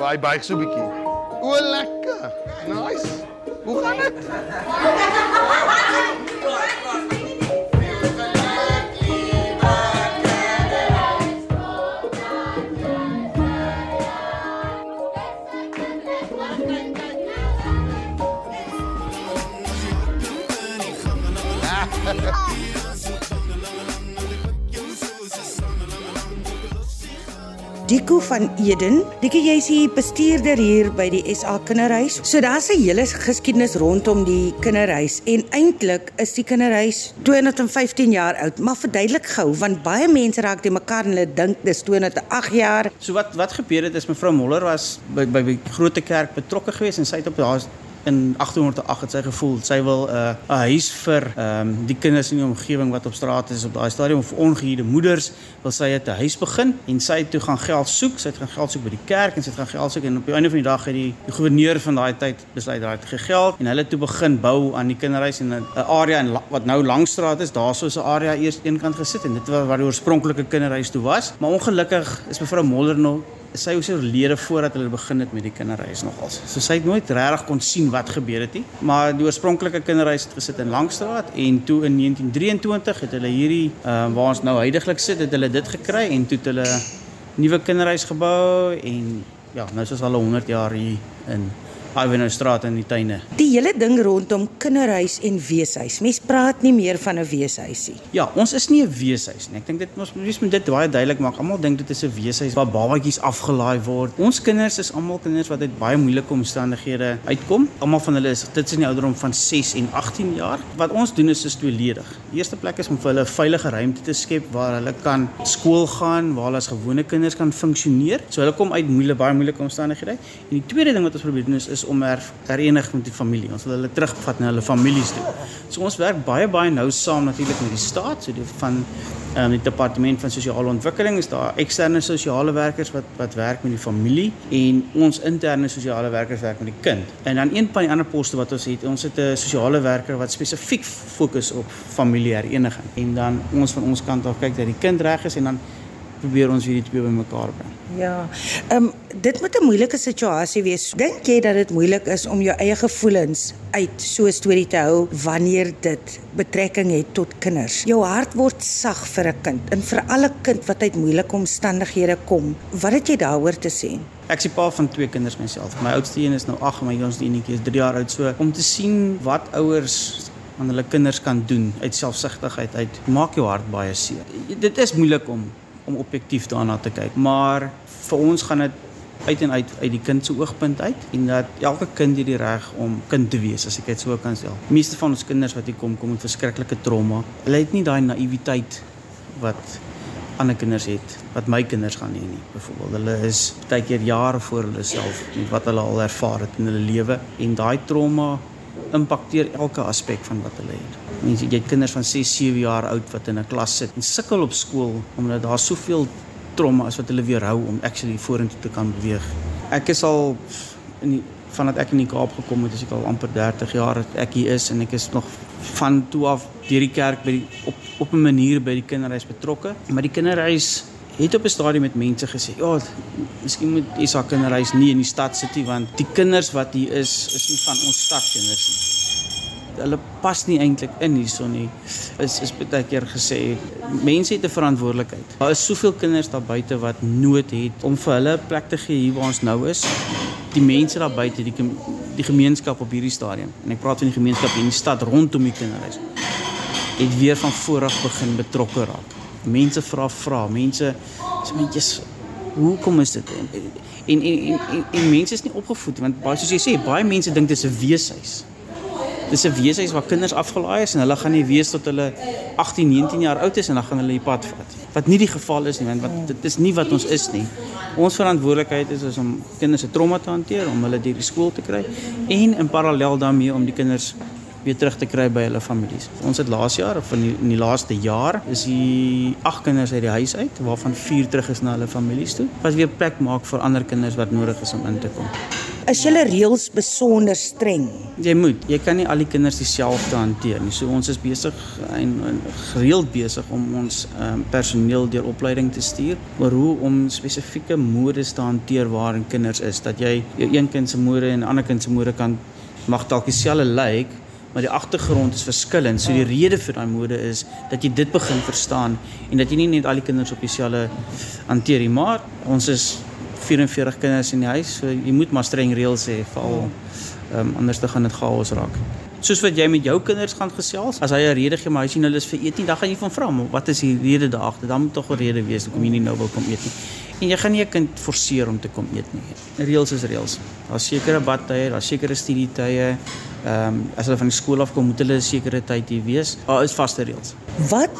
Waai baie so bietjie. O, lekker. Nice. Hoe gaan dit? Dico van Eden. Dico, jy's die bestuurder hier by die SA Kinderhuis. So daar's 'n hele geskiedenis rondom die kinderhuis en eintlik is die kinderhuis 215 jaar oud. Maar verduidelik gou want baie mense raak te mekaar en hulle dink dis 208 jaar. So wat wat gebeur het is mevrou Moller was by by die Grote Kerk betrokke geweest en sy het op daar in 1808 het sy gevoel sy wil 'n uh, 'n huis vir ehm um, die kinders in die omgewing wat op straat is op daai stadium of ongehuurde moeders wil sy 'n huis begin. En sy het toe gaan geld soek sy het gaan geld soek by die kerk en sy het gaan geld soek en op die einde van die dag het die, die gouverneur van daai tyd besluit daai het gegeld en hulle toe begin bou aan die kinderhuis en 'n area in wat nou Langstraat is. Daarso is 'n area eers eenkant gesit en dit was waar die oorspronklike kinderhuis toe was. Maar ongelukkig is mevrou Moller nog sy was oorlede voordat hulle begin het met die kinderhuis nogals. So sy het nooit regtig kon sien wat gebeur het nie. Maar die oorspronklike kinderhuis het gesit in Langstraat en toe in 1923 het hulle hierdie uh, waar ons nou heidaglik sit, het hulle dit gekry en toe het hulle nuwe kinderhuis gebou en ja, nou is ons al 100 jaar hier in Ivanhoe Straat in die tuine. Die hele ding rondom kinderhuis en weeshuis. Mens praat nie meer van 'n weeshuis nie. Ja, ons is nie 'n weeshuis nie. Ek dink dit ons moet moet dit baie duidelik maak. Almal dink dit is 'n weeshuis waar babatjies afgelaai word. Ons kinders is almal kinders wat uit baie moeilike omstandighede uitkom. Almal van hulle is dit is in die ouderdom van 6 en 18 jaar. Wat ons doen is is tweeledig. Die eerste plek is om vir hulle 'n veilige ruimte te skep waar hulle kan skool gaan, waar hulle as gewone kinders kan funksioneer. So hulle kom uit moeilike baie moeilike omstandighede. En die tweede ding wat ons probeer doen is is om her, herenig met die familie. Ons wil hulle terugvat na hulle families toe. So ons werk baie baie nou saam natuurlik met die staat, so die van ehm um, die departement van sosiale ontwikkeling is daar eksterne sosiale werkers wat wat werk met die familie en ons interne sosiale werkers werk met die kind. En dan een van die ander poste wat ons het, ons het 'n sosiale werker wat spesifiek fokus op familiehereniging. En dan ons van ons kant af kyk dat die kind reg is en dan probeer ons hierdie twee bymekaar bring. Ja. Ehm um, dit moet 'n moeilike situasie wees. Dink jy dat dit moeilik is om jou eie gevoelens uit so 'n storie te hou wanneer dit betrekking het tot kinders? Jou hart word sag vir 'n kind en vir alle kind wat uit moeilike omstandighede kom. Wat het jy daaroor te sê? Ek is pa van twee kinders myself. My oudste een is nou 8 en my jongste eenetjie is 3 jaar oud. So om te sien wat ouers aan hulle kinders kan doen uit selfsugtigheid uit maak jou hart baie seer. Dit is moeilik om om objektief daarna te kyk. Maar vir ons gaan dit uit en uit uit die kind se oogpunt uit en dat elke kind het die reg om kind te wees as ek dit so kan. Die meeste van ons kinders wat hier kom kom met verskriklike trauma. Hulle het nie daai naïwiteit wat ander kinders het wat my kinders gaan hê nie. Byvoorbeeld, hulle is baie keer jare voor hulle self met wat hulle al ervaar het in hulle lewe en daai trauma impakteer elke aspek van wat hulle het. Mense, jy het kinders van 6, 7 jaar oud wat in 'n klas sit en sukkel op skool omdat daar soveel trauma is wat hulle weerhou om actually vorentoe te kan beweeg. Ek is al in die vandat ek in die Kaap gekom het, is ek al amper 30 jaar dat ek hier is en ek is nog van toe af deur die kerk by die op op 'n manier by die kinderhuis betrokke. Maar die kinderhuis het op 'n stadium met mense gesê, "Ja, miskien moet Isa kinderhuis nie in die stad sit nie want die kinders wat hier is, is nie van ons stadkinders nie." Hulle pas nie eintlik in hierson nie. Is is baie keer gesê, mense het 'n verantwoordelikheid. Daar is soveel kinders daar buite wat nood het om vir hulle 'n plek te gee hier waar ons nou is. Die mense daar buite, die die gemeenskap op hierdie stadium. En ek praat van die gemeenskap in die stad rondom die kinderhuis. Het weer van voor af begin betrokke raak mense vra vra. Mense so netjies hoekom is dit? En en, en en en mense is nie opgevoed want baie soos jy sê baie mense dink dit is 'n weeshuis. Dis 'n weeshuis waar kinders afgelaai is en hulle gaan nie wees tot hulle 18 19 jaar oud is en dan gaan hulle die pad vat. Wat nie die geval is nie want wat dit is nie wat ons is nie. Ons verantwoordelikheid is, is om kinders se trauma te hanteer om hulle deur die skool te kry en in parallel daarmee om die kinders weer terug te kry by hulle families. Ons het laas jaar of in die, in die laaste jaar is die agt kinders uit die huis uit waarvan 4 terug is na hulle families toe. Wat weer plek maak vir ander kinders wat nodig is om in te kom. Is julle reëls besonder streng? Jy moet, jy kan nie al die kinders dieselfde hanteer nie. So ons is besig en, en gereeld besig om ons um, personeel deur opleiding te stuur oor hoe om spesifieke modes te hanteer waarin kinders is dat jy jou een kind se mode en 'n ander kind se mode kan mag dalk dieselfde lyk like, maar die agtergrond is verskillend. So die rede vir daai mode is dat jy dit begin verstaan en dat jy nie net al die kinders op dieselfde hanteer nie, maar ons is 44 kinders in die huis, so jy moet maar streng reëls hê vir al ehm um, anders dan gaan dit chaos raak. Soos wat jy met jou kinders gaan gesels, as hy 'n rede gee maar hy sien hulle is vir eet nie, dan gaan jy van vra, wat is die rede daagte? Dan moet tog 'n rede wees hoekom jy nie nou wil kom eet nie. En jy gaan nie 'n kind forceer om te kom eet nie. Reëls is reëls. Daar's sekere badtye, daar's sekere studietye. Ehm um, as hulle van die skool af kom, moet hulle 'n sekere tyd hier wees. Daar is vaste reëls. Wat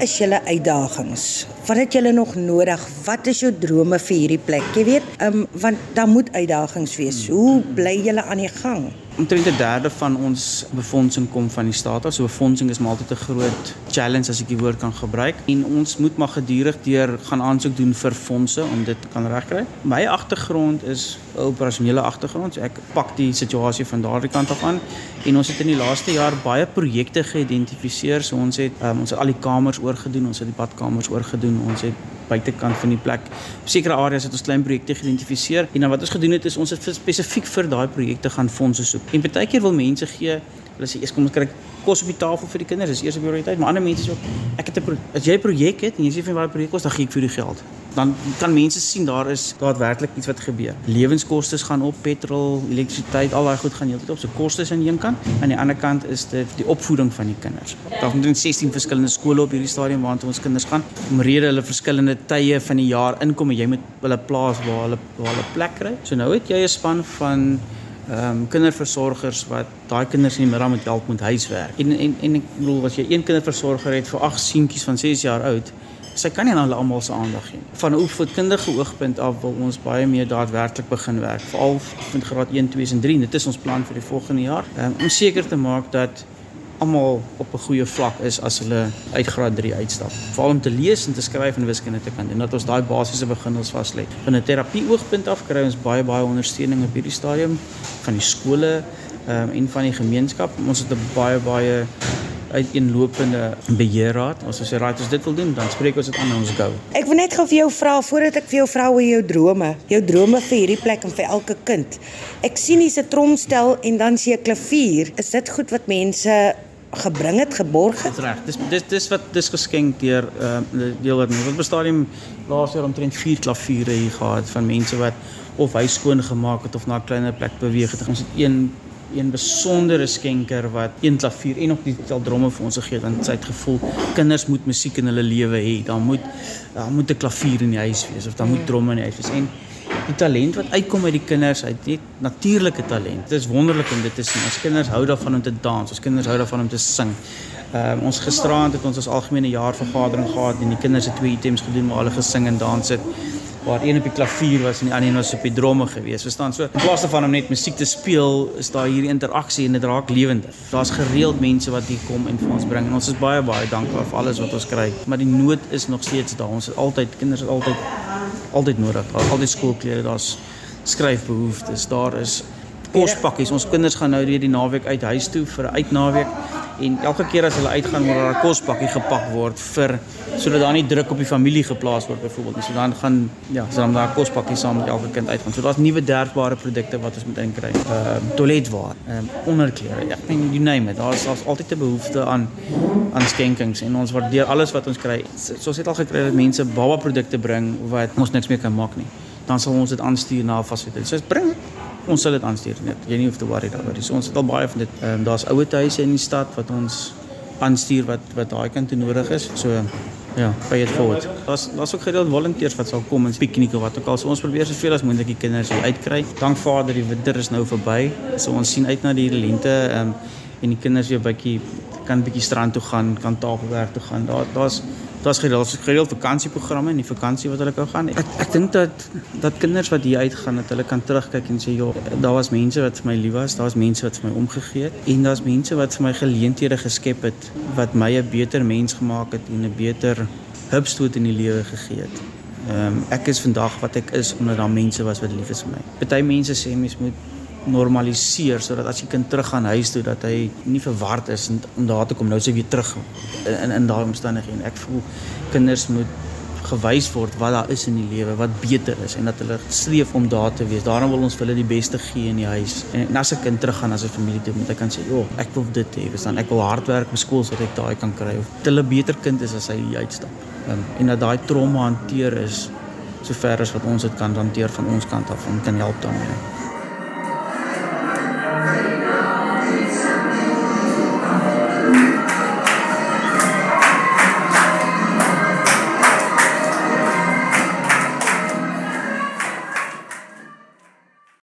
is julle uitdagings? Wat het julle nog nodig? Wat is jou drome vir hierdie plek? Jy weet, ehm um, want daar moet uitdagings wees. Hoe bly julle aan die gang? Omtrent 'n derde van ons befondsing kom van die staat af. So befondsing is maar altyd 'n groot challenge as ek die woord kan gebruik. En ons moet maar gedurig deur gaan aansoek doen vir fondse om dit te kan regkry. My agtergrond is 'n operasionele agtergrond. So ek pak die situasie van daardie kant af aan en ons het in die laaste jaar baie projekte geïdentifiseer. So ons het um, ons het al die kamers oorgedoen, ons het die badkamers oorgedoen, ons het buitekant van die plek op sekere areas het ons klein projekte geïdentifiseer en dan wat ons gedoen het is ons het spesifiek vir daai projekte gaan fondse soek. En baie keer wil mense gee hulle sê eers kom ons kry kos op die tafel vir die kinders, dis eers 'n prioriteit, maar ander mense sê ook ek het 'n as jy 'n projek het en jy sê vir my projek kos, dan gee ek vir die geld dan kan mense sien daar is daadwerklik iets wat gebeur. Lewenskoste gaan op, petrol, elektrisiteit, al daai goed gaan heeltyd op. So kostes aan een kant, aan die ander kant is dit die opvoeding van die kinders. Daar moet 16 verskillende skole op hierdie stadium waartoe ons kinders gaan. Omrede hulle verskillende tye van die jaar inkom en jy moet hulle plaas waar hulle waar hulle plek kry. So nou het jy 'n span van ehm um, kinderversorgers wat daai kinders in die middag moet help met huiswerk. En en en ek bedoel as jy een kinderversorger het vir 8 seentjies van 6 jaar oud, sy kan nie aan hulle almal se aandag gee nie. Van 'n opvoedkundige oogpunt af wil ons baie meer daadwerklik begin werk, veral van graad 1, 2 en 3. Dit is ons plan vir die volgende jaar um, om seker te maak dat almal op 'n goeie vlak is as hulle uit graad 3 uitstap. Veral om te lees en te skryf en wiskunde te kan doen. Dat ons daai basiese beginsels vas lê. Van 'n terapie oogpunt af kry ons baie baie ondersteuning op hierdie stadium van die skole um, en van die gemeenskap. Ons het 'n baie baie uiteenlopende beheerraad. Ons sê right as dit wil doen, dan spreek ons dit aan en ons go. Ek wil net gou vir jou vra voordat ek vir jou vra oor jou drome, jou drome vir hierdie plek en vir elke kind. Ek sien hier's 'n tromstel en dan sien 'n klavier. Is dit goed wat mense gebring het geborg het. Dis reg. Dis dis dis wat dis geskenk deur ehm uh, deel wat wat bestadium laas jaar omtrent 4 klaviere hier gehad van mense wat of hy skoon gemaak het of na 'n kleiner plek beweeg het. Ons het een een besondere skenker wat een klavier en ook die tel dromme vir ons gegee het. Want sy het gevoel kinders moet musiek in hulle lewe hê. Dan moet daar moet 'n klavier in die huis wees of dan moet dromme in die huis wees. En die talent wat uitkom uit die kinders uit die natuurlike talent. Dit is wonderlik om dit te sien. Ons kinders hou daarvan om te dans ons kinders hou daarvan om te sing. Um, ons gisteraand het ons ons algemene jaarvergadering gehad en die kinders het twee items gedoen waar hulle gesing en dans het waar een op die klavier was en die ander een was op die dromme gewees. Verstaan? So in plaas daarvan om net musiek te speel, is daar hierdie interaksie en dit raak lewendig. Daar's gereeld mense wat hier kom en vir ons bring en ons is baie baie dankbaar vir alles wat ons kry. Maar die nood is nog steeds daar. Ons het altyd kinders het altyd altyd nodig. Altyd skoolklere, daar's skryfbehoeftes, daar is kospakkies. Ons kinders gaan nou weer die naweek uit huis toe vir 'n uitnaweek en elke keer as hulle uitgaan moet daar 'n kospakkie gepak word vir sodat daar nie druk op die familie geplaas word byvoorbeeld nie. So dan gaan ja, so dan daar kospakkie saam met elke kind uitgaan. So daar's nuwe derfbare produkte wat ons moet inkry. Ehm uh, toiletwaar, ehm um, onderklere. Ja, I mean, you name it. Daar's daar's altyd 'n behoefte aan aan skenkings en ons waardeer alles wat ons kry. So ons het al gekry dat mense baba produkte bring wat ons niks meer kan maak nie. Dan sal ons dit aanstuur na fasiliteit. So bring dit ons sal dit aanstuur net. Jy nie hoef te worry daaroor nie. So ons het al baie van dit. Ehm um, daar's ouer huise in die stad wat ons aanstuur wat wat daai kant toe nodig is. So ja, pay it forward. Daar's daar's ook gereeld volonteërs wat sal kom en piknieke wat ook al. So ons probeer soveel as moontlik die kinders hier uitkry. Dank Vader, die winter is nou verby. So ons sien uit na die lente ehm um, en die kinders weer bietjie kan bietjie strand toe gaan, kan tafelwerk toe gaan. Daar daar's daar's gereeld gereeld vakansieprogramme en die vakansie wat hulle kan gaan. Ek ek dink dat dat kinders wat hier uitgaan dat hulle kan terugkyk en sê joh, daar was mense wat vir my lief was, daar's mense wat vir my omgegee het en daar's mense wat vir my geleenthede geskep het wat my 'n beter mens gemaak het en 'n beter hupstoot in die lewe gegee het. Ehm um, ek is vandag wat ek is omdat daar mense was wat lief is vir my. Party mense sê mens moet normaliseer sodat as die kind teruggaan huis toe dat hy nie verward is en om daar te kom nou sy weer terug in in, daai omstandighede en ek voel kinders moet gewys word wat daar is in die lewe wat beter is en dat hulle streef om daar te wees. Daarom wil ons vir hulle die beste gee in die huis. En as 'n kind teruggaan as 'n familie toe, moet hy kan sê, "Jo, ek wil dit hê." Verstaan? Ek wil hard werk op skool sodat ek daai kan kry of hulle beter kind is as hy uitstap. Um, en dat daai trauma hanteer is sover as wat ons dit kan hanteer van ons kant af en kan help daarmee.